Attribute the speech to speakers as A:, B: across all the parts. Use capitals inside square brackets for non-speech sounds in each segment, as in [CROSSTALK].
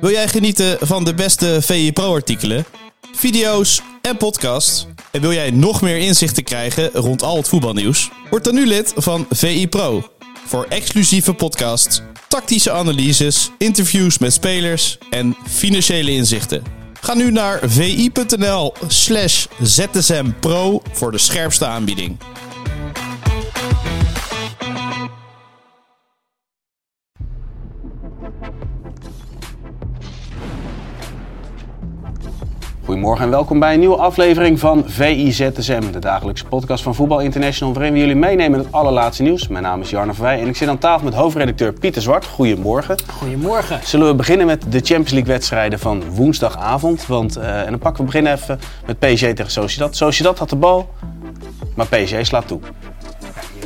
A: Wil jij genieten van de beste VI Pro-artikelen, video's en podcasts? En wil jij nog meer inzichten krijgen rond al het voetbalnieuws? Word dan nu lid van VI Pro. Voor exclusieve podcasts, tactische analyses, interviews met spelers en financiële inzichten. Ga nu naar vi.nl slash zsmpro voor de scherpste aanbieding.
B: Goedemorgen en welkom bij een nieuwe aflevering van VIZSM, de dagelijkse podcast van Voetbal International, waarin we jullie meenemen in het allerlaatste nieuws. Mijn naam is Jarno Verwij en ik zit aan tafel met hoofdredacteur Pieter Zwart. Goedemorgen.
C: Goedemorgen.
B: Zullen we beginnen met de Champions League wedstrijden van woensdagavond? Want, eh, en dan pakken we beginnen even met PSG tegen Sociedad. Sociedad had de bal, maar PSG slaat toe.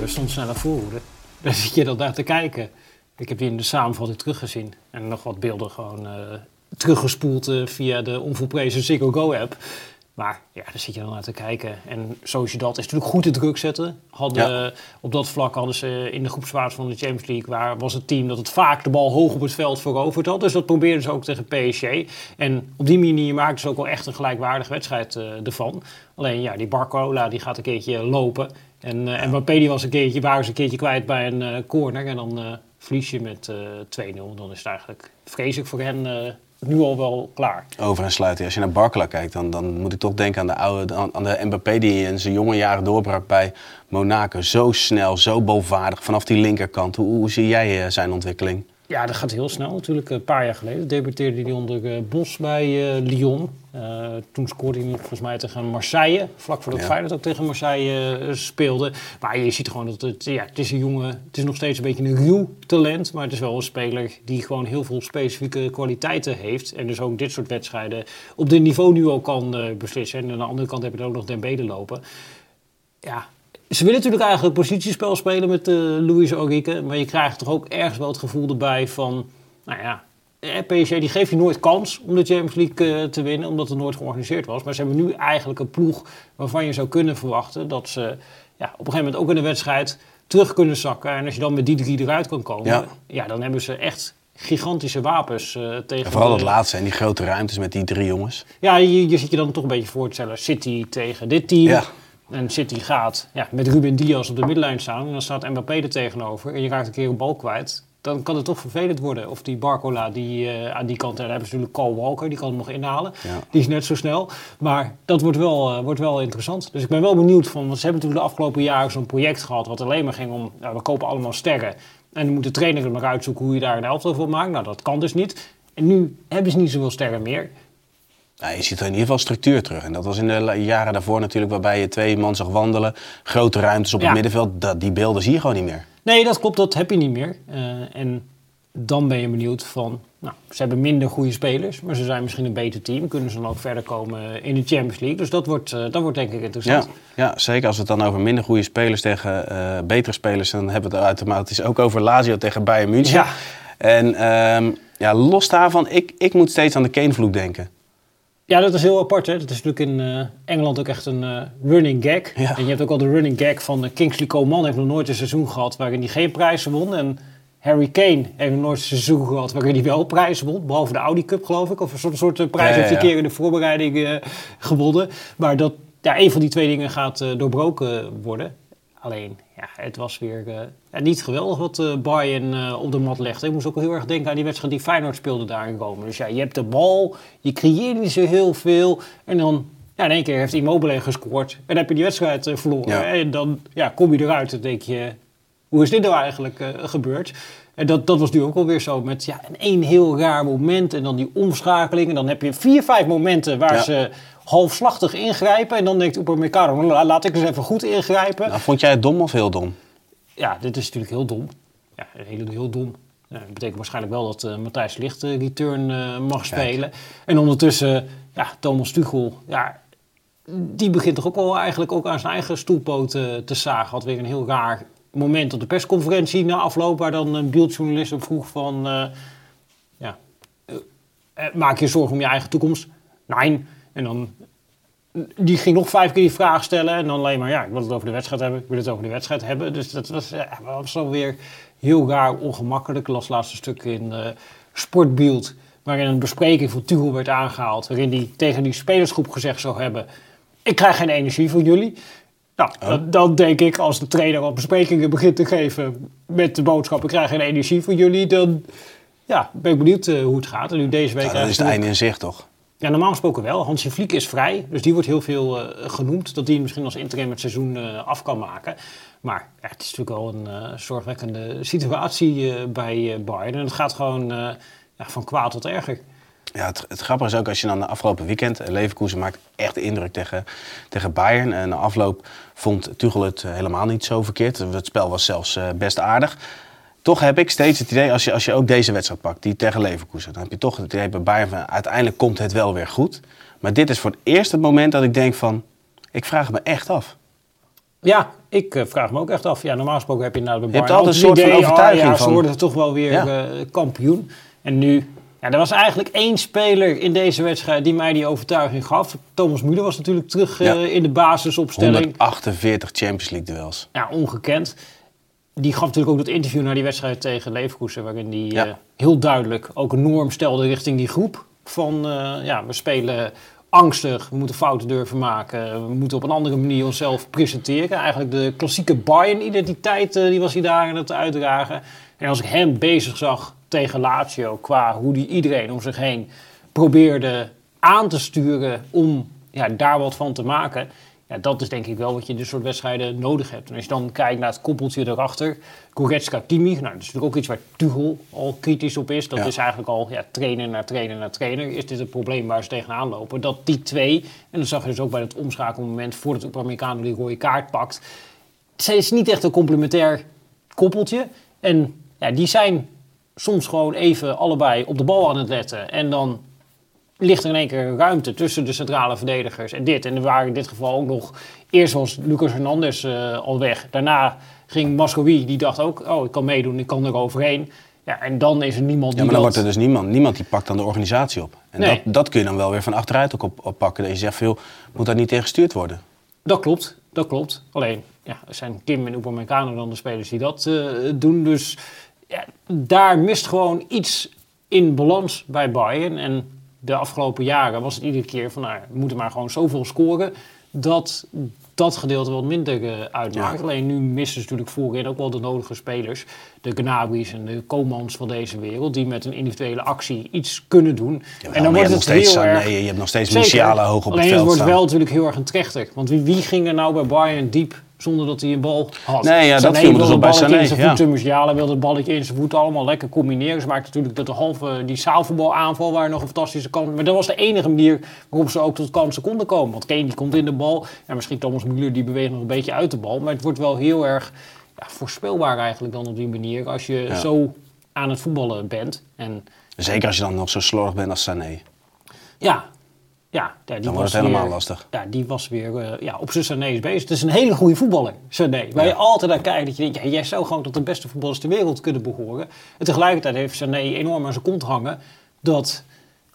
C: Je stond sneller voorhoede. Daar zit je dan naar te kijken. Ik heb die in de samenvatting teruggezien. En nog wat beelden gewoon eh, teruggespoeld eh, via de onvolprezen Ziggo Go app. Maar ja, daar zit je dan naar te kijken. En Sociedad is natuurlijk goed te druk zetten. Hadden,
B: Ja.
C: Op dat vlak hadden ze in de groepsfase van de Champions League... waar was het team dat het vaak de bal hoog op het veld veroverd had. Dus dat probeerden ze ook tegen PSG. En op die manier maakten ze ook wel echt een gelijkwaardige wedstrijd eh, ervan. Alleen ja, die Barcola die gaat een keertje lopen. En uh, Mbappé die was een keertje, waren ze een keertje kwijt bij een eh, corner. En dan eh, verlies je met eh 2-0. Dan is het eigenlijk vreselijk voor hen eh, nu al wel klaar.
B: Over en sluiten. Als je naar Barcola kijkt, dan, dan moet ik toch denken aan de, oude, aan de Mbappé die in zijn jonge jaren doorbrak bij Monaco. Zo snel, zo bovenvaardig vanaf die linkerkant. Hoe, hoe zie jij eh, zijn ontwikkeling?
C: Ja, dat gaat heel snel natuurlijk. Een paar jaar geleden debuteerde hij onder eh, Bos bij eh, Lyon. Uh, toen scoorde hij volgens mij tegen Marseille. Vlak voordat
B: Ja.
C: Feyenoord ook tegen Marseille uh, speelde. Maar je ziet gewoon dat het, ja, het is een jongen... Het is nog steeds een beetje een ruw talent. Maar het is wel een speler die gewoon heel veel specifieke kwaliteiten heeft. En dus ook dit soort wedstrijden op dit niveau nu al kan uh, beslissen. En aan de andere kant heb je er ook nog Dembele lopen. Ja, ze willen natuurlijk eigenlijk positiespel spelen met uh, Luis Enrique. Maar je krijgt toch ook ergens wel het gevoel erbij van... Nou ja, PSG die geeft je nooit kans om de Champions League uh, te winnen, omdat het nooit georganiseerd was. Maar ze hebben nu eigenlijk een ploeg waarvan je zou kunnen verwachten dat ze ja, op een gegeven moment ook in de wedstrijd terug kunnen zakken. En als je dan met die drie eruit kan komen, ja, ja dan hebben ze echt gigantische wapens uh, tegen.
B: En vooral het laatste en die grote ruimtes met die drie jongens.
C: Ja, je, je zit je dan toch een beetje voor te stellen. City tegen dit team. Ja. En City gaat ja, met Ruben Diaz op de middenlijn staan. En dan staat Mbappé er tegenover. En je raakt een keer een bal kwijt dan kan het toch vervelend worden. Of die Barcola die, uh, aan die kant, daar hebben ze natuurlijk Cole Walker, die kan hem nog inhalen. Ja. Die is net zo snel. Maar dat wordt wel, uh, wordt wel interessant. Dus ik ben wel benieuwd van, want ze hebben natuurlijk de afgelopen jaren zo'n project gehad, wat alleen maar ging om, nou, we kopen allemaal sterren. En dan moet de trainer er maar uitzoeken hoe je daar een elftal van maakt. Nou, dat kan dus niet. En nu hebben ze niet zoveel sterren meer.
B: Nou, je ziet er in ieder geval structuur terug. En dat was in de jaren daarvoor natuurlijk, waarbij je twee man zag wandelen. Grote ruimtes op ja. het middenveld. Dat, die beelden zie je gewoon niet meer.
C: Nee, dat klopt, dat heb je niet meer. Uh, en dan ben je benieuwd van, nou, ze hebben minder goede spelers, maar ze zijn misschien een beter team. Kunnen ze dan ook verder komen in de Champions League? Dus dat wordt, uh, dat wordt denk ik interessant.
B: Ja, ja, zeker als we het dan over minder goede spelers tegen uh, betere spelers, dan hebben we het automatisch ook over Lazio tegen Bayern München.
C: Ja.
B: En um, ja, los daarvan, ik, ik moet steeds aan de Kane-vloek denken.
C: Ja, dat is heel apart. Hè? Dat is natuurlijk in uh, Engeland ook echt een uh, running gag.
B: Ja.
C: En je hebt ook al de running gag van uh, Kingsley Coman. heeft nog nooit een seizoen gehad waarin hij geen prijzen won. En Harry Kane heeft nog nooit een seizoen gehad waarin hij wel prijzen won. Behalve de Audi Cup, geloof ik. Of een soort, soort prijs
B: Ja, ja,
C: heeft hij
B: ja.
C: een keer in de voorbereiding eh, gewonnen. Maar dat ja, een van die twee dingen gaat eh, doorbroken worden. Alleen, ja, het was weer eh, niet geweldig wat eh Bayern eh, op de mat legde. Ik moest ook heel erg denken aan die wedstrijd die Feyenoord speelde daar in Rome. Dus ja, je hebt de bal, je creëert niet zo heel veel. En dan, ja, in één keer heeft Immobile gescoord. En dan heb je die wedstrijd verloren.
B: Ja.
C: En dan ja, kom je eruit en denk je, hoe is dit nou eigenlijk gebeurd? En dat, dat was nu ook alweer zo met ja, een één heel raar moment en dan die omschakeling. En dan heb je vier, vijf momenten waar
B: Ja.
C: ze halfslachtig ingrijpen. En dan denkt Upamecano, la- laat ik eens even goed ingrijpen.
B: Nou, vond jij het dom of heel dom?
C: Ja, dit is natuurlijk heel dom. Ja, heel, heel dom. Dat betekent waarschijnlijk wel dat uh, Matthijs Licht de return uh, mag spelen. En ondertussen, ja, Thomas Tuchel, ja, die begint toch ook wel eigenlijk ook aan zijn eigen stoelpoot te zagen. Had weer een heel raar moment op de persconferentie na afloop, waar dan een beeldjournalist op vroeg van, ja, maak je zorgen om je eigen toekomst? Nee. En dan die ging nog vijf keer die vraag stellen. En dan alleen maar, ja, ik wil het over de wedstrijd hebben. Ik wil het over de wedstrijd hebben. Dus dat was, ja, was dan weer heel raar ongemakkelijk. Ik las laatste stuk in uh, Sportbeeld. Waarin een bespreking van Tuchel werd aangehaald. Waarin hij tegen die spelersgroep gezegd zou hebben... Ik krijg geen energie van jullie. Nou, oh. dan, denk ik, als de trainer al besprekingen begint te geven met de boodschap: ik krijg geen energie van jullie, dan ja, ben ik benieuwd uh, hoe het gaat. En nu deze week.
B: Dat is het einde in zicht, toch?
C: Ja, normaal gesproken wel. Hansje Vliek is vrij, dus die wordt heel veel uh, genoemd. Dat die misschien als interim het seizoen uh, af kan maken. Maar het is natuurlijk wel een uh, zorgwekkende situatie bij Bayern. En het gaat gewoon ja, van kwaad tot erger.
B: Ja, het, het, grappige is ook als je dan de afgelopen weekend... Leverkusen maakt echt indruk tegen, tegen Bayern. En na afloop vond Tuchel het helemaal niet zo verkeerd. Het spel was zelfs best aardig. Toch heb ik steeds het idee, als je, als je ook deze wedstrijd pakt, die tegen Leverkusen, dan heb je toch het idee bij Bayern van uiteindelijk komt het wel weer goed. Maar dit is voor het eerst het moment dat ik denk van, ik vraag me echt af.
C: Ja, ik uh, vraag me ook echt af. Ja, normaal gesproken heb je nou de
B: Bayern... Je hebt altijd een soort idee, van overtuiging
C: oh,
B: ja,
C: ze worden toch wel weer ja. uh, kampioen. En nu... Ja, er was eigenlijk één speler in deze wedstrijd die mij die overtuiging gaf. Thomas Müller was natuurlijk terug ja. in de basisopstelling.
B: 148 Champions League duels.
C: Ja, ongekend die gaf natuurlijk ook dat interview naar die wedstrijd tegen Leverkusen, waarin hij ja. uh, heel duidelijk ook een norm stelde richting die groep. Van uh, ja, we spelen angstig, we moeten fouten durven maken, we moeten op een andere manier onszelf presenteren. Eigenlijk de klassieke Bayern-identiteit, uh, die was hij daar aan het uitdragen. En als ik hem bezig zag tegen Lazio, qua hoe hij iedereen om zich heen probeerde aan te sturen om ja, daar wat van te maken ja, dat is denk ik wel wat je in dit soort wedstrijden nodig hebt. En als je dan kijkt naar het koppeltje erachter, Goretzka, Kimi, nou, dat is natuurlijk ook iets waar Tuchel al kritisch op is. Dat is eigenlijk al ja, trainer naar trainer naar trainer. Is dit het probleem waar ze tegenaan lopen? Dat die twee, en dat zag je dus ook bij het omschakelmoment voor het Upamecano die rode kaart pakt. Het is niet echt een complementair koppeltje. En ja, die zijn soms gewoon even allebei op de bal aan het letten. En dan ligt er in één keer ruimte tussen de centrale verdedigers en dit. En er waren in dit geval ook nog... Eerst was Lucas Hernandez uh, al weg. Daarna ging Mascoui, die dacht ook... oh, ik kan meedoen, ik kan er overheen. Ja, en dan is er niemand die
B: Ja, maar
C: dan
B: wordt er dus niemand. Niemand die pakt dan de organisatie op. En nee. dat, dat kun je dan wel weer van achteruit ook op, oppakken. Dat je zegt, veel moet daar niet tegen gestuurd worden?
C: Dat klopt, dat klopt. Alleen, ja, er zijn Kim en Upamecano dan de spelers die dat uh, doen. Dus ja, daar mist gewoon iets in balans bij Bayern. En de afgelopen jaren was het iedere keer van nou, we moeten maar gewoon zoveel scoren dat dat gedeelte wat minder uh, uitmaakt. Ja. Alleen nu missen ze natuurlijk voorin ook wel de nodige spelers. De Gnabry's en de Komans van deze wereld. Die met een individuele actie iets kunnen doen.
B: Ja, en dan wordt het heel erg... Nee, je hebt nog steeds Musiala hoog op
C: Alleen
B: het veld
C: het wordt
B: staan.
C: wel natuurlijk heel erg een trechter. Want wie, wie ging er nou bij Bayern diep zonder dat hij een bal had.
B: Nee, ja, dat viel me dus op bij Sané,
C: in zijn
B: ja.
C: voeten, Musiala wilde het balletje in zijn voeten, allemaal lekker combineren. Ze maakten natuurlijk dat de halve, die zaalvoetbalaanval waar nog een fantastische kans. Maar dat was de enige manier waarop ze ook tot kansen konden komen. Want Kane die komt in de bal, en misschien Thomas Müller die beweegt nog een beetje uit de bal. Maar het wordt wel heel erg ja, voorspelbaar eigenlijk dan op die manier, als je
B: Ja.
C: zo aan het voetballen bent. En
B: Zeker als je dan nog zo slordig bent als Sané.
C: ja, ja, die
B: Dan
C: was
B: het helemaal
C: weer-
B: lastig.
C: Ja, die was weer eh, ja, op zijn Sané's bezig. Het is een hele goede voetballer, Sané. Waar je altijd naar kijkt. Dat je denkt, ja, jij zou gewoon tot de beste voetballers ter wereld kunnen behoren. En tegelijkertijd heeft Sané enorm aan zijn kont hangen. Dat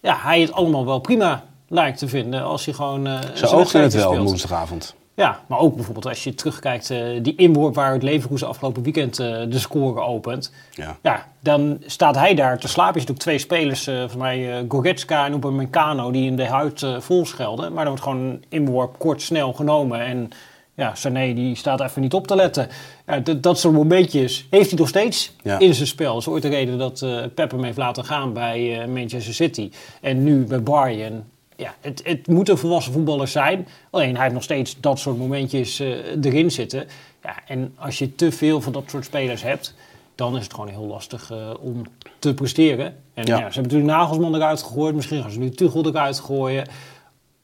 C: ja, hij het allemaal wel prima lijkt te vinden. Als hij gewoon
B: Ze
C: zijn
B: oogden het wel op woensdagavond.
C: Ja, maar ook bijvoorbeeld als je terugkijkt, eh, die inworp waar het Leverkusen afgelopen weekend eh, de score opent.
B: Ja.
C: Ja, dan staat hij daar te slapen. Je ziet ook twee spelers, eh volgens mij Goretzka en Upamecano, die in de huid vol schelden. Maar dan wordt gewoon een inworp kort, snel genomen. En ja, Sané die staat even niet op te letten. Ja, dat- dat soort momentjes heeft hij nog steeds
B: Ja.
C: in zijn spel. Dat is ooit de reden dat Pep hem heeft laten gaan bij Manchester City. En nu bij Bayern. Ja, het, het moet een volwassen voetballer zijn. Alleen hij heeft nog steeds dat soort momentjes eh, erin zitten. Ja, en als je te veel van dat soort spelers hebt, dan is het gewoon heel lastig eh, om te presteren. En
B: Ja.
C: ja. ze hebben natuurlijk Nagelsman eruit gegooid. Misschien gaan ze nu Tuchel eruit gooien.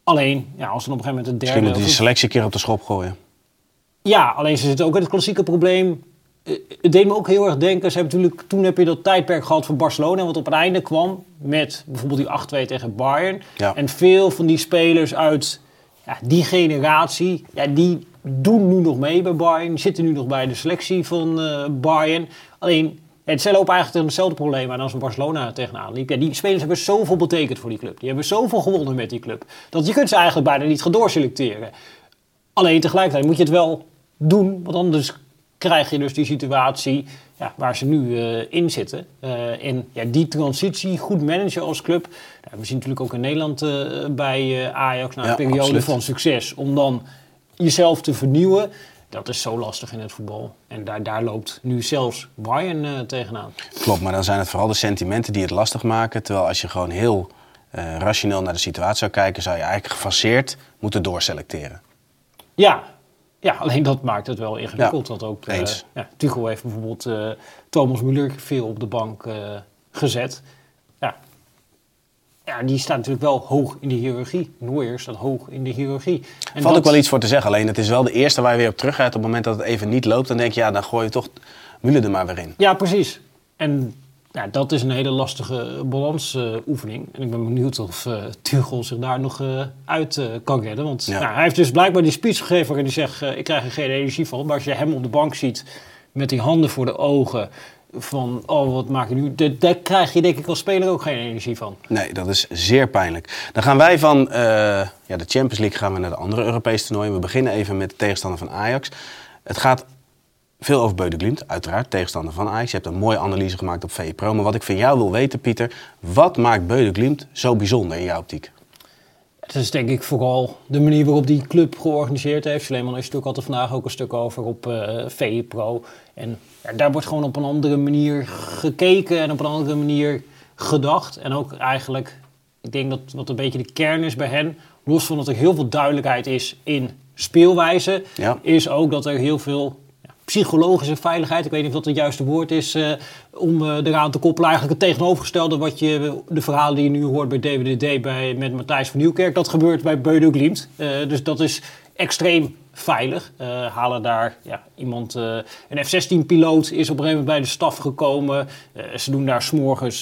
C: Alleen, ja, als dan op een gegeven moment een
B: Misschien
C: derde...
B: moet hij de
C: of-
B: selectie een keer op de schop gooien.
C: ja, alleen ze zitten ook in het klassieke probleem. Eh, het deed me ook heel erg denken. Ze hebben natuurlijk, toen heb je dat tijdperk gehad van Barcelona, wat op het einde kwam met bijvoorbeeld die 8-2 tegen Bayern.
B: Ja.
C: En veel van die spelers uit ja, die generatie, ja, die doen nu nog mee bij Bayern, zitten nu nog bij de selectie van eh, Bayern. Alleen, het zij lopen eigenlijk tegen hetzelfde probleem aan als een Barcelona tegenaan liep. Ja, die spelers hebben zoveel betekend voor die club. Die hebben zoveel gewonnen met die club. Dat je kunt ze eigenlijk bijna niet gaan doorselecteren. Alleen tegelijkertijd moet je het wel doen, want anders krijg je dus die situatie ja, waar ze nu eh, in zitten. Eh, en ja, die transitie goed managen als club. Nou, we zien natuurlijk ook in Nederland eh, bij Ajax na een
B: Ja,
C: periode
B: absoluut.
C: van succes. Om dan jezelf te vernieuwen. Dat is zo lastig in het voetbal. En daar, daar loopt nu zelfs Bayern eh, tegenaan.
B: Klopt, maar dan zijn het vooral de sentimenten die het lastig maken. Terwijl als je gewoon heel rationeel naar de situatie zou kijken, zou je eigenlijk gefaseerd moeten doorselecteren.
C: Ja, ja alleen dat maakt het wel ingewikkeld. Want ook eh,
B: eens.
C: ja, Tuchel heeft bijvoorbeeld eh, Thomas Müller veel op de bank eh, gezet. Ja. ja, die staat natuurlijk wel hoog in de hiërarchie. Neuer staat hoog in de hiërarchie. En
B: Valt ook
C: dat-
B: wel iets voor te zeggen. Alleen het is wel de eerste waar je weer op teruggaat. Op het moment dat het even niet loopt, dan denk je, ja, dan gooi je toch Müller er maar weer in.
C: Ja, precies. En ja, dat is een hele lastige balansoefening. en ik ben benieuwd of eh Tuchel zich daar nog eh, uit eh, kan redden. Want
B: Ja.
C: nou, hij heeft dus blijkbaar die speech gegeven waarin hij zegt... eh, ik krijg er geen energie van. Maar als je hem op de bank ziet met die handen voor de ogen... van, oh, wat maak je nu? Da- Daar krijg je denk ik als speler ook geen energie van.
B: Nee, dat is zeer pijnlijk. Dan gaan wij van eh, ja, de Champions League gaan we naar de andere Europese toernooien. We beginnen even met de tegenstander van Ajax. Het gaat veel over Beu de Glimt, uiteraard, tegenstander van Ajax. Je hebt een mooie analyse gemaakt op VE Pro. Maar wat ik van jou wil weten, Pieter, wat maakt Beu de Glimt zo bijzonder in jouw optiek?
C: Het is denk ik vooral de manier waarop die club georganiseerd heeft. Suleiman heeft natuurlijk altijd vandaag ook een stuk over op VE Pro. En ja, daar wordt gewoon op een andere manier gekeken en op een andere manier gedacht. En ook eigenlijk, ik denk dat wat een beetje de kern is bij hen, los van dat er heel veel duidelijkheid is in speelwijze,
B: Ja.
C: is ook dat er heel veel psychologische veiligheid, ik weet niet of dat het juiste woord is, eh, om eh, eraan te koppelen. Eigenlijk het tegenovergestelde wat je, de verhalen die je nu hoort bij DWDD bij, met Matthijs van Nieuwkerk, dat gebeurt bij Beude Glimt. Eh, dus dat is extreem veilig. Halen daar ja, iemand, een F-16-piloot is op een gegeven moment bij de staf gekomen. Ze doen daar s'morgens,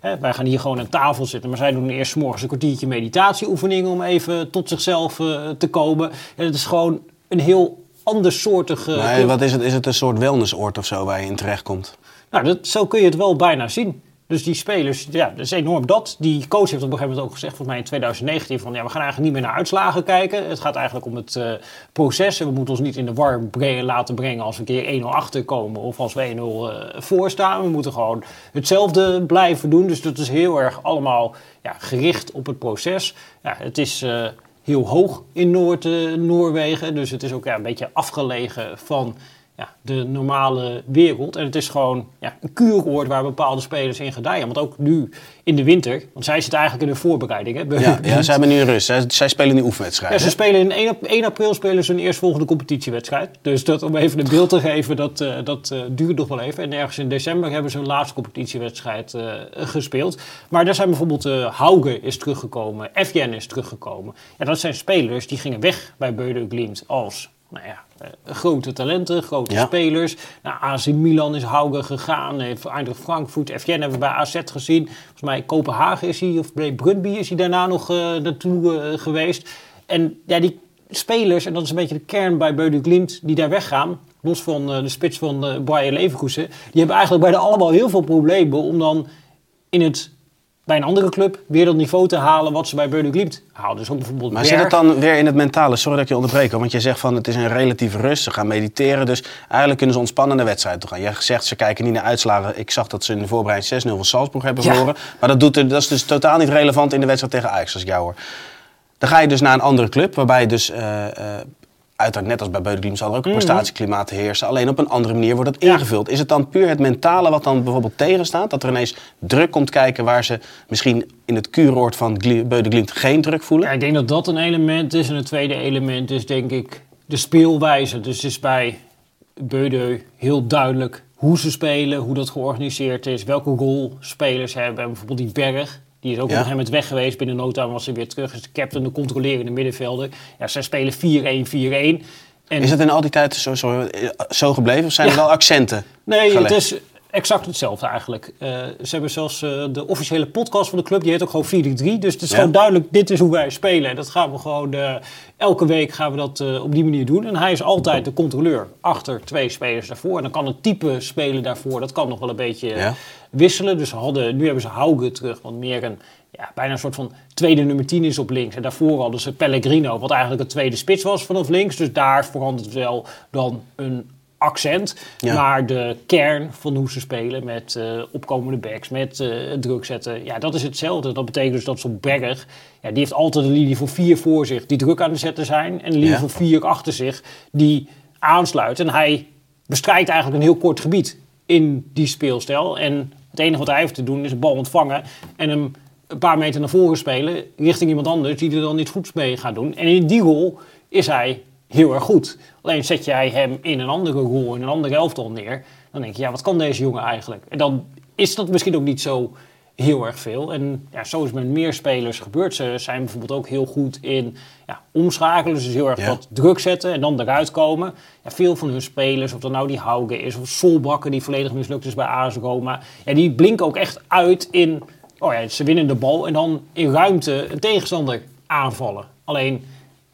C: hè, wij gaan hier gewoon aan tafel zitten, maar zij doen eerst 's morgens een kwartiertje meditatieoefeningen om even tot zichzelf te komen. En het is gewoon een heel andersoortig eh,
B: Nee,
C: club.
B: wat is het? Is het een soort wellnessoord of zo waar je in terechtkomt?
C: Nou, dat, zo kun je het wel bijna zien. Dus die spelers, ja, dat is enorm dat. Die coach heeft op een gegeven moment ook gezegd, volgens mij in 2019, van ja, we gaan eigenlijk niet meer naar uitslagen kijken. Het gaat eigenlijk om het eh, proces. En we moeten ons niet in de war brengen, laten brengen als we een keer 1-0 achter komen of als we 1-0 eh, voor staan. We moeten gewoon hetzelfde blijven doen. Dus dat is heel erg allemaal ja, gericht op het proces. Ja, het is eh, heel hoog in Noord-Noorwegen, dus het is ook ja, een beetje afgelegen van ja, de normale wereld. En het is gewoon ja, een kuuroord waar bepaalde spelers in gedijen. Want ook nu in de winter, want zij zitten eigenlijk in de voorbereiding. Hè,
B: Ja, ja, zij hebben nu rust. Zij, zij spelen nu
C: Ja,
B: oefenwedstrijden.
C: ze spelen in 1, ap- 1 april spelen ze hun eerstvolgende competitiewedstrijd. Dus dat, om even een beeld te geven, dat, eh, dat eh, duurt nog wel even. En ergens in december hebben ze hun laatste competitiewedstrijd eh, gespeeld. Maar daar zijn bijvoorbeeld Hauge is teruggekomen, Evjen is teruggekomen. Ja, dat zijn spelers die gingen weg bij Beude Glimt als nou ja, eh, grote talenten, grote
B: Ja.
C: spelers. Naar AC Milan is Hauge gegaan, heeft Frankfurt, Evjen hebben we bij AZ gezien. Volgens mij Kopenhagen is hij, of bij Brøndby is hij daarna nog eh, naartoe eh, geweest. En ja, die spelers, en dat is een beetje de kern bij Beude Glimt, die daar weggaan, los van de spits van Bayer Leverkusen, die hebben eigenlijk bijna allemaal heel veel problemen om dan in het, bij een andere club weer dat niveau te halen wat ze bij Glimt halen. Dus bijvoorbeeld
B: Maar
C: Berg.
B: zit het dan weer in het mentale? Sorry dat ik je onderbreek, hoor, want je zegt van het is een relatieve rust. Ze gaan mediteren, dus eigenlijk kunnen ze ontspannen naar de wedstrijd toe gaan. Je zegt ze kijken niet naar uitslagen. Ik zag dat ze in de voorbereiding 6-0 van Salzburg hebben
C: Ja.
B: verloren. Maar dat, doet er, dat is dus totaal niet relevant in de wedstrijd tegen Ajax, als ik jou hoor. Dan ga je dus naar een andere club, waarbij je dus... eh, eh, Uiteraard, net als bij Beude Glimt zal er ook een prestatieklimaat heersen. Alleen op een andere manier wordt het ingevuld. Is het dan puur het mentale wat dan bijvoorbeeld tegenstaat? Dat er ineens druk komt kijken waar ze misschien in het kuuroord van Beude Glimt geen druk voelen?
C: Ja, ik denk dat dat een element is. En het tweede element is denk ik de speelwijze. Dus het is bij Beudeu heel duidelijk hoe ze spelen, hoe dat georganiseerd is, welke rol spelers hebben. En bijvoorbeeld die Berg, die is ook op
B: Ja.
C: een gegeven moment weg geweest. Binnen no time was hij weer terug. Is de captain, de controlerende middenvelder. Ja, zij spelen 4-1-4-1. En-
B: Is het in al die tijd zo, zo, zo gebleven of zijn er wel accenten
C: Nee,
B: gelegd?
C: het is exact hetzelfde eigenlijk. Eh, ze hebben zelfs eh, de officiële podcast van de club, die heet ook gewoon 4-3. Dus het is
B: Ja.
C: gewoon duidelijk, dit is hoe wij spelen. En dat gaan we gewoon, eh, elke week gaan we dat op die manier doen. En hij is altijd de controleur achter twee spelers daarvoor. En dan kan het type spelen daarvoor, dat kan nog wel een beetje
B: Ja.
C: wisselen. Dus hadden, nu hebben ze Hauge terug, want meer een... Ja, bijna een soort van tweede nummer 10 is op links. En daarvoor hadden ze Pellegrino, wat eigenlijk een tweede spits was vanaf links. Dus daar verandert wel dan een accent.
B: Ja.
C: Maar de kern van hoe ze spelen met eh, opkomende backs, met eh, druk zetten, ja, dat is hetzelfde. Dat betekent dus dat zo'n Berg, ja, die heeft altijd een linie van vier voor zich die druk aan het zetten zijn. En een linie
B: Ja.
C: van vier achter zich die aansluit. En hij bestrijkt eigenlijk een heel kort gebied in die speelstijl. En het enige wat hij heeft te doen is een bal ontvangen en hem een paar meter naar voren spelen richting iemand anders die er dan iets goeds mee gaat doen. En in die rol is hij heel erg goed. Alleen zet jij hem in een andere rol, in een andere elftal neer, dan denk je, ja, wat kan deze jongen eigenlijk? En dan is dat misschien ook niet zo heel erg veel. En ja, zo is met meer spelers gebeurd. Ze zijn bijvoorbeeld ook heel goed in ja, omschakelen, dus heel erg
B: Ja.
C: wat druk zetten en dan eruit komen. Ja, veel van hun spelers, of dat nou die Hauge is, of Solbakken die volledig mislukt is bij AS Roma, ja, die blinken ook echt uit in, oh ja, ze winnen de bal en dan in ruimte een tegenstander aanvallen. Alleen,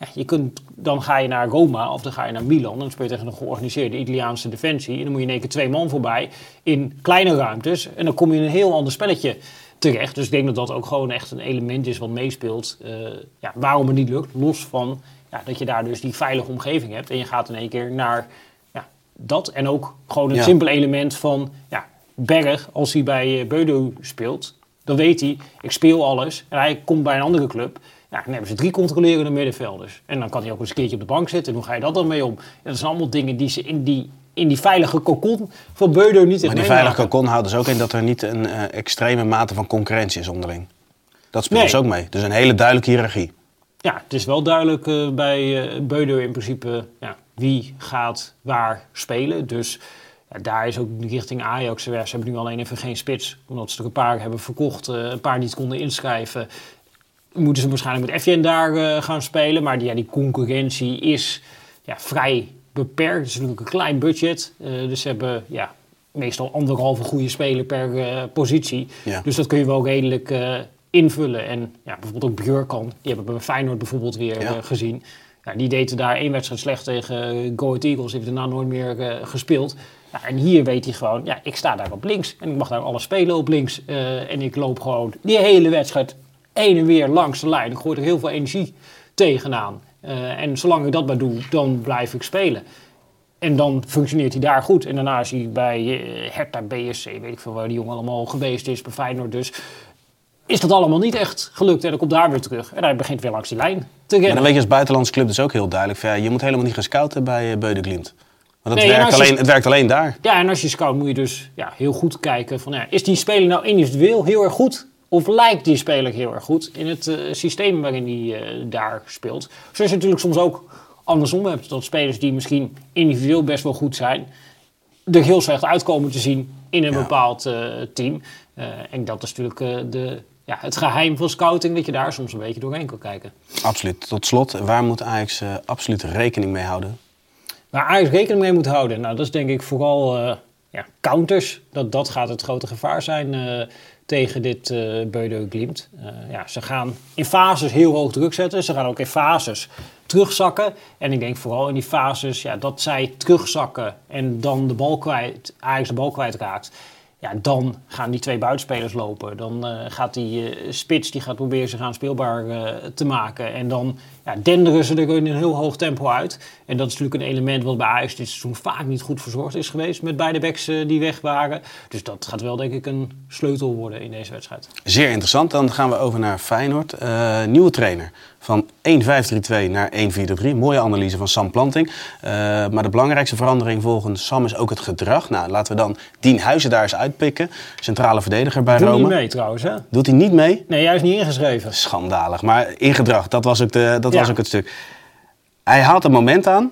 C: ja, je kunt, dan ga je naar Roma of dan ga je naar Milan. Dan speel je tegen een georganiseerde Italiaanse defensie. En dan moet je in één keer twee man voorbij in kleine ruimtes. En dan kom je in een heel ander spelletje terecht. Dus ik denk dat dat ook gewoon echt een element is wat meespeelt. eh, ja, waarom het niet lukt. Los van ja, dat je daar dus die veilige omgeving hebt. En je gaat in één keer naar ja, dat. En ook gewoon het
B: Ja.
C: simpele element van ja, Berg, als hij bij uh, Beudo speelt, dan weet hij, ik speel alles. En hij komt bij een andere club. Ja, dan hebben ze drie controlerende middenvelders. En dan kan hij ook eens een keertje op de bank zitten. En hoe ga je dat dan mee om? En dat zijn allemaal dingen die ze in die, in die veilige kokon van Beudo niet
B: Maar
C: echt
B: die veilige cocon houdt dus ook in dat er niet een eh, extreme mate van concurrentie is onderling. Dat speelt
C: Nee.
B: dus ook mee. Dus een hele duidelijke hiërarchie.
C: Ja, het is wel duidelijk eh, bij eh Beudo in principe ja, wie gaat waar spelen. Dus ja, daar is ook richting Ajax. Ze hebben nu alleen even geen spits, omdat ze er een paar hebben verkocht. een paar niet konden inschrijven. Moeten ze waarschijnlijk met FJN daar eh, gaan spelen. Maar die, ja, die concurrentie is ja, vrij beperkt. Het is natuurlijk een klein budget. eh, dus ze hebben ja, meestal anderhalve goede speler per eh, positie.
B: Ja.
C: Dus dat kun je wel redelijk invullen. En ja, bijvoorbeeld ook Björkan, die hebben we bij Feyenoord bijvoorbeeld weer
B: Ja.
C: gezien. Ja, die deed er daar één wedstrijd slecht tegen Go Ahead Eagles. Heeft daarna nooit meer gespeeld. Ja, en hier weet hij gewoon, ja, ik sta daar op links. En ik mag daar alles spelen op links. en ik loop gewoon die hele wedstrijd heen en weer langs de lijn. Ik gooi er heel veel energie tegenaan. Eh, en zolang ik dat maar doe, dan blijf ik spelen. En dan functioneert hij daar goed. En daarna is hij bij eh, Hertha, BSC, weet ik veel waar die jongen allemaal geweest is, bij Feyenoord dus. Is dat allemaal niet echt gelukt en dan komt daar weer terug. En hij begint weer langs die lijn te rennen.
B: dan weet je als buitenlandse club dus ook heel duidelijk. Van, ja, je moet helemaal niet gaan scouten bij uh. Want het,
C: Nee, en
B: werkt
C: je-
B: alleen, het werkt alleen daar.
C: Ja, en als je scout moet je dus ja, heel goed kijken van ja, is die speler nou individueel heel erg goed? Of lijkt die speler heel erg goed in het eh, systeem waarin hij eh, daar speelt? Zoals je natuurlijk soms ook andersom hebt. Dat spelers die misschien individueel best wel goed zijn, er heel slecht uitkomen te zien in een
B: Ja.
C: bepaald eh, team. En dat is natuurlijk de, ja, het geheim van scouting, dat je daar soms een beetje doorheen kan kijken.
B: Absoluut. Tot slot, waar moet Ajax absoluut rekening mee houden?
C: Waar Ajax rekening mee moet houden, nou, dat is denk ik vooral ja, counters. Dat, dat gaat het grote gevaar zijn tegen dit eh Beude Glimt. Eh, ja, ze gaan in fases heel hoog druk zetten. Ze gaan ook in fases terugzakken. En ik denk vooral in die fases ja, dat zij terugzakken en dan de bal kwijt, Ajax de bal kwijtraakt. Ja, dan gaan die twee buitenspelers lopen. Dan eh, gaat die spits die gaat proberen zich aanspeelbaar eh, te maken. En dan ja, denderen ze er in een heel hoog tempo uit. En dat is natuurlijk een element wat bij Ajax dit seizoen vaak niet goed verzorgd is geweest. Met beide backs eh, die weg waren. Dus dat gaat wel denk ik een sleutel worden in deze wedstrijd.
B: Zeer interessant. Dan gaan we over naar Feyenoord. Eh, nieuwe trainer. Van 1-5-3-2 naar 1-4-3. Mooie analyse van Sam Planting. Eh, maar de belangrijkste verandering volgens Sam is ook het gedrag. Nou, laten we dan Dien Huizen daar eens uitpikken. Centrale verdediger bij
C: Doe
B: Roma.
C: niet mee trouwens hè?
B: Doet hij niet mee?
C: Nee, jij is niet ingeschreven.
B: Schandalig. Maar in gedrag, dat was ook, de, dat Was ook het stuk. Hij haalt een moment aan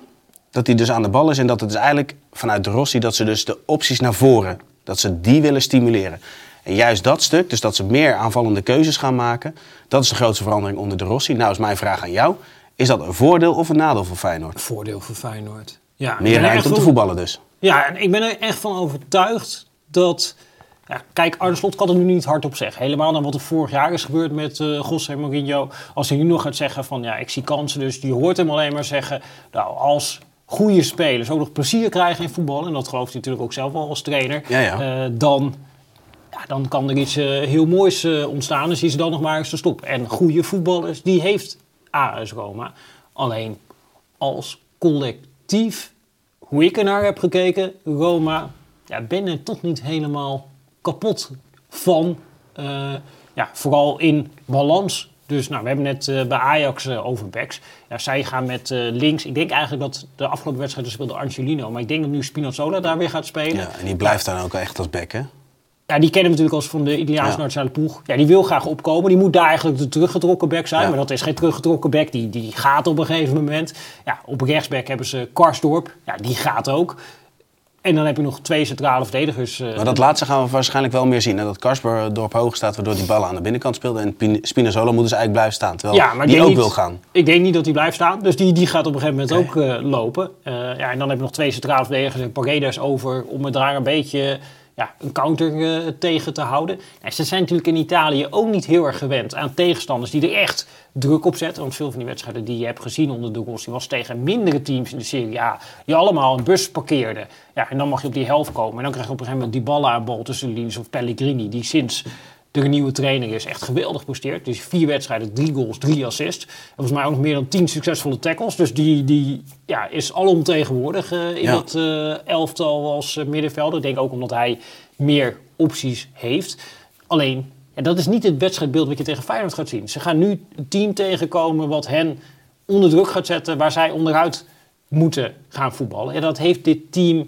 B: dat hij dus aan de bal is. En dat het is eigenlijk vanuit de Rossi dat ze dus de opties naar voren, dat ze die willen stimuleren. En juist dat stuk, dus dat ze meer aanvallende keuzes gaan maken, dat is de grootste verandering onder de Rossi. Nou is mijn vraag aan jou. Is dat een voordeel of een nadeel voor Feyenoord?
C: Voordeel voor Feyenoord. Ja,
B: Meer
C: er
B: ruimte om te voetballen dus.
C: Ja, en ik ben er echt van overtuigd dat... Ja, kijk, Arne Slot kan er nu niet hard op zeggen. Helemaal naar wat er vorig jaar is gebeurd met José Mourinho. Als hij nu nog gaat zeggen van ja, ik zie kansen. Dus je hoort hem alleen maar zeggen... Nou, als goede spelers ook nog plezier krijgen in voetbal... en dat gelooft hij natuurlijk ook zelf wel als trainer...
B: Ja, ja.
C: eh, dan, ja, dan kan er iets eh, heel moois ontstaan. Dus is dan nog maar eens te stoppen. En goede voetballers, die heeft AS Roma. Alleen als collectief, hoe ik ernaar heb gekeken, Roma, ja, ben er toch niet helemaal kapot van. Eh, ja, vooral in balans. Dus nou, we hebben net eh, bij Ajax eh, over backs. Ja, zij gaan met links. Ik denk eigenlijk dat de afgelopen wedstrijd speelde Angelino. Maar ik denk dat nu Spinazzola daar weer gaat spelen.
B: Ja, en die blijft dan ook echt als bek, hè?
C: Ja, die kennen we natuurlijk als van de Italiaanse
B: Ja.
C: nationale ploeg. Ja, die wil graag opkomen. Die moet daar eigenlijk de teruggetrokken back zijn.
B: Ja.
C: Maar dat is geen teruggetrokken back. Die, die gaat op een gegeven moment. Ja, op rechtsback hebben ze Karsdorp. Ja, die gaat ook. En dan heb je nog twee centrale verdedigers. eh,
B: Maar dat laatste gaan we waarschijnlijk wel meer zien. Hè? Dat Kasper dorp hoog staat, waardoor die ballen aan de binnenkant speelden. En Pin- Spinazzola moet dus eigenlijk blijven staan. Terwijl
C: ja, maar
B: die ook
C: niet-
B: wil gaan.
C: Ik denk niet dat hij blijft staan. Dus die, die gaat op een gegeven moment ook eh, lopen. Eh, ja, en dan heb je nog twee centrale verdedigers en Paredes over om er daar een beetje ja, een counter eh, tegen te houden. Ja, ze zijn natuurlijk in Italië ook niet heel erg gewend aan tegenstanders die er echt druk op zetten. Want veel van die wedstrijden die je hebt gezien onder de Rossi was tegen mindere teams in de Serie A. Die allemaal een bus parkeerden. Ja, en dan mag je op die helft komen. En dan krijg je op een gegeven moment die ballen aan bal tussen de of Pellegrini. Die sinds een nieuwe trainer is, echt geweldig presteert. Dus vier wedstrijden, drie goals, drie assists. En volgens mij ook nog meer dan tien succesvolle tackles. Dus die, die ja, is alomtegenwoordig eh in
B: Ja.
C: dat eh, elftal als eh, middenvelder. Ik denk ook omdat hij meer opties heeft. Alleen, ja, dat is niet het wedstrijdbeeld wat je tegen Feyenoord gaat zien. Ze gaan nu een team tegenkomen wat hen onder druk gaat zetten... waar zij onderuit moeten gaan voetballen. En dat heeft dit team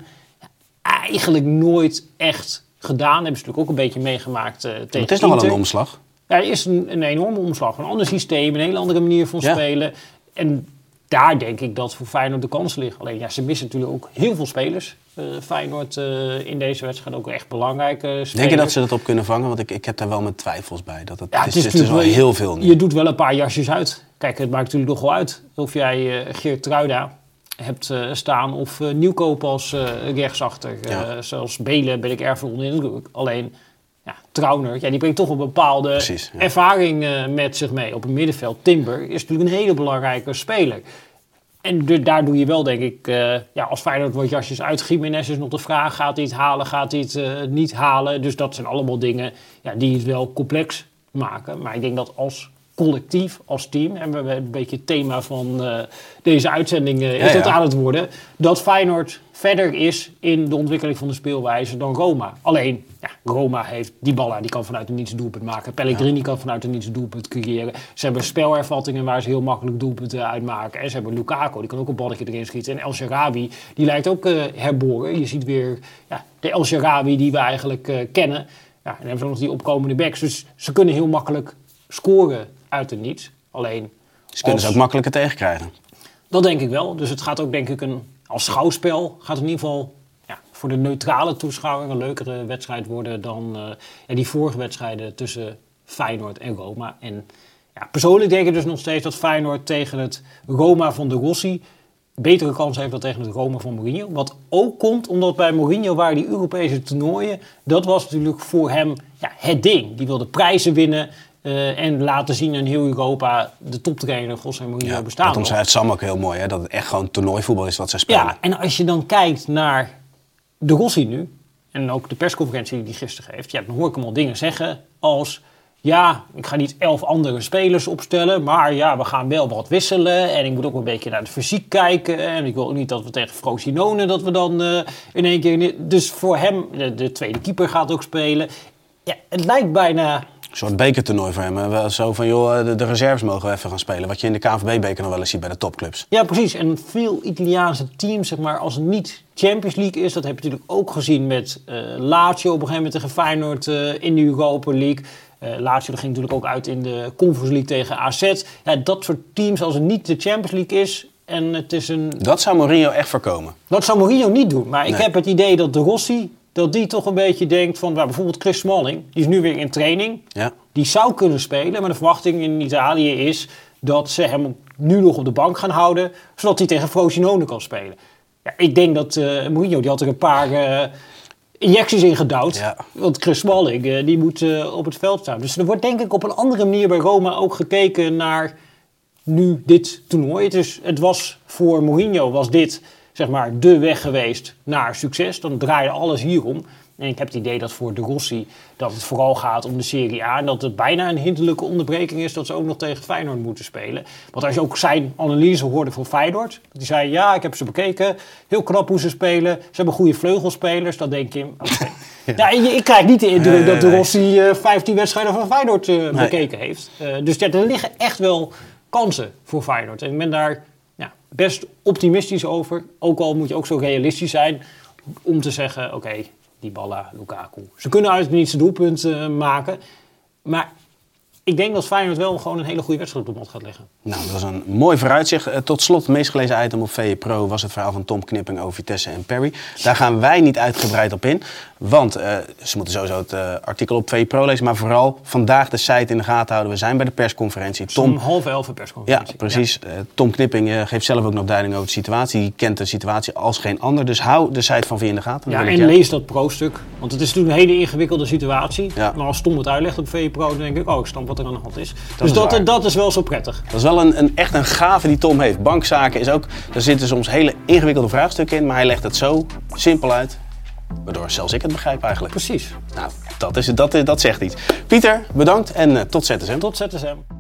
C: eigenlijk nooit echt gedaan. Hebben ze natuurlijk ook een beetje meegemaakt eh, tegen
B: Het is nog wel een omslag.
C: Ja, er is een, een enorme omslag. Een ander systeem, een hele andere manier van
B: Ja.
C: spelen. En daar denk ik dat voor Feyenoord de kans ligt. Alleen ja, ze missen natuurlijk ook heel veel spelers. Eh, Feyenoord eh, in deze wedstrijd ook echt belangrijke spelers.
B: Denk je dat ze dat op kunnen vangen? Want ik, ik heb daar wel mijn twijfels bij. Dat het,
C: Ja,
B: het, is, het is wel heel veel nu.
C: Je doet wel een paar jasjes uit. Kijk, het maakt natuurlijk nog wel uit of jij Geert Truida hebt eh, staan of eh, Nieuwkoop als eh, rechtsachter.
B: Ja.
C: Zoals Belen ben ik erg veel onder de indruk. Alleen ja, Trauner, ja, die brengt toch een bepaalde
B: Precies, ja.
C: ervaring met zich mee. Op het middenveld, Timber is natuurlijk een hele belangrijke speler. En de- daar doe je wel, denk ik, eh, ja, als Feyenoord wat jasjes uit. Jiménez is nog de vraag, gaat hij het halen, gaat hij het niet halen? Dus dat zijn allemaal dingen ja, die het wel complex maken. Maar ik denk dat als collectief, als team, en we hebben een beetje het thema van eh, deze uitzending eh, is
B: Ja,
C: dat
B: ja.
C: aan het worden, dat Feyenoord verder is in de ontwikkeling van de speelwijze dan Roma. Alleen, ja, Roma heeft die ballen, die kan vanuit een niets doelpunt maken. Pellegrini kan vanuit een niets doelpunt creëren. Ze hebben spelervattingen waar ze heel makkelijk doelpunten uitmaken. En ze hebben Lukaku, die kan ook een balletje erin schieten. En El Sharawi, die lijkt ook eh, herboren. Je ziet weer ja, de El Sharawi die we eigenlijk kennen. Ja, en dan hebben ze nog die opkomende backs. Dus ze kunnen heel makkelijk scoren uit het niets. Alleen...
B: Ze kunnen ze ook makkelijker tegenkrijgen.
C: dat denk ik wel. Dus het gaat ook denk ik een, als schouwspel gaat het in ieder geval ja, voor de neutrale toeschouwer een leukere wedstrijd worden dan eh, ja, die vorige wedstrijden tussen Feyenoord en Roma. En ja, persoonlijk denk ik dus nog steeds dat Feyenoord tegen het Roma van de Rossi betere kans heeft dan tegen het Roma van Mourinho. Wat ook komt omdat bij Mourinho waren die Europese toernooien, dat was natuurlijk voor hem ja, het ding. Die wilde prijzen winnen eh, en laten zien in heel Europa de toptrainer José Mourinho
B: Ja,
C: bestaat
B: daarom
C: nog.
B: zei het Sam ook heel mooi, hè, dat het echt gewoon toernooivoetbal is wat zij spelen.
C: Ja, en als je dan kijkt naar de Rossi nu, en ook de persconferentie die hij gisteren geeft, ja, dan hoor ik hem al dingen zeggen als... Ja, ik ga niet elf andere spelers opstellen, maar ja, we gaan wel wat wisselen. En ik moet ook een beetje naar het fysiek kijken. En ik wil ook niet dat we tegen Frosinone, dat we dan eh, in één keer... Dus voor hem, de, de tweede keeper gaat ook spelen. Ja, het lijkt bijna...
B: Een soort bekertoernooi voor hem. hè. Zo van, joh, de, de reserves mogen we even gaan spelen. Wat je in de KNVB-beker nog wel eens ziet bij de topclubs.
C: Ja, precies. En veel Italiaanse teams, zeg maar, als het niet Champions League is, dat heb je natuurlijk ook gezien met eh Lazio op een gegeven moment tegen Feyenoord eh, in de Europa League. Eh Lazio ging natuurlijk ook uit in de Conference League tegen AZ. Ja, dat soort teams, als het niet de Champions League is en het is een...
B: Dat zou Mourinho echt voorkomen.
C: Dat zou Mourinho niet doen. Maar ik heb het idee dat de Rossi, dat die toch een beetje denkt van, nou, bijvoorbeeld Chris Smalling, die is nu weer in training.
B: Ja.
C: Die zou kunnen spelen, maar de verwachting in Italië is dat ze hem nu nog op de bank gaan houden, zodat hij tegen Frosinone kan spelen. Ja, ik denk dat uh, Mourinho, die had er een paar uh, injecties in gedouwd.
B: Ja.
C: Want Chris Smalling, uh, die moet op het veld staan. Dus er wordt denk ik op een andere manier bij Roma ook gekeken naar nu dit toernooi. Is, het was voor Mourinho was dit zeg maar de weg geweest naar succes. Dan draaide alles hierom. En ik heb het idee dat voor de Rossi dat het vooral gaat om de Serie A. En dat het bijna een hinderlijke onderbreking is dat ze ook nog tegen Feyenoord moeten spelen. Want als je ook zijn analyse hoorde voor Feyenoord. Die zei, ja, ik heb ze bekeken. Heel knap hoe ze spelen. Ze hebben goede vleugelspelers. Dan denk je, okay. [LAUGHS] ja. ja. ik krijg niet de indruk dat de Rossi uh, 15 wedstrijden van Feyenoord uh, bekeken heeft. Uh, dus ja, er liggen echt wel kansen voor Feyenoord. En ik ben daar best optimistisch over. Ook al moet je ook zo realistisch zijn om te zeggen, oké, okay, Dybala, Lukaku. Ze kunnen eigenlijk niet zijn doelpunt maken. Maar ik denk dat Feyenoord wel gewoon een hele goede wedstrijd op de mat gaat leggen.
B: Nou, dat was een mooi vooruitzicht. Uh, tot slot, het meest gelezen item op VE Pro was het verhaal van Tom Knipping over Vitesse en Perry. Daar gaan wij niet uitgebreid op in. Want uh, ze moeten sowieso het uh, artikel op VE Pro lezen. Maar vooral vandaag de site in de gaten houden. We zijn bij de persconferentie.
C: Tom, om half elf een persconferentie.
B: Ja, precies. Ja. Tom Knipping geeft zelf ook nog duiding over de situatie. Die kent de situatie als geen ander. Dus hou de site van VE in de gaten.
C: Ja, en lees dat pro-stuk. Want het is natuurlijk een hele ingewikkelde situatie. Ja. Maar als Tom het uitlegt op VE Pro, dan denk ik, oh, ik snap wat er aan de hand is. Dat dus
B: is
C: dat, dat is wel zo prettig.
B: Dat is wel een, een, echt een gave die Tom heeft. Bankzaken is ook, daar zitten soms hele ingewikkelde vraagstukken in, maar hij legt het zo simpel uit. Waardoor zelfs ik het begrijp eigenlijk.
C: Precies.
B: Nou, dat, is, dat, dat zegt iets. Pieter, bedankt en uh, tot ZSM.
C: Tot ZSM.